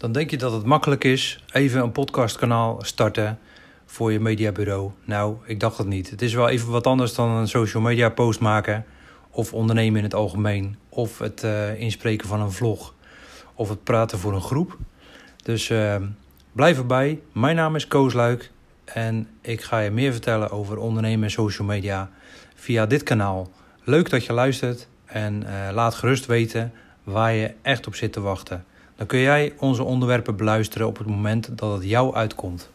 Dan denk je dat het makkelijk is even een podcastkanaal starten voor je mediabureau. Nou, ik dacht het niet. Het is wel even wat anders dan een social media post maken of ondernemen in het algemeen of het uh, inspreken van een vlog of het praten voor een groep. Dus uh, blijf erbij. Mijn naam is Koos Luik en ik ga je meer vertellen over ondernemen en social media via dit kanaal. Leuk dat je luistert en uh, laat gerust weten waar je echt op zit te wachten. Dan kun jij onze onderwerpen beluisteren op het moment dat het jou uitkomt.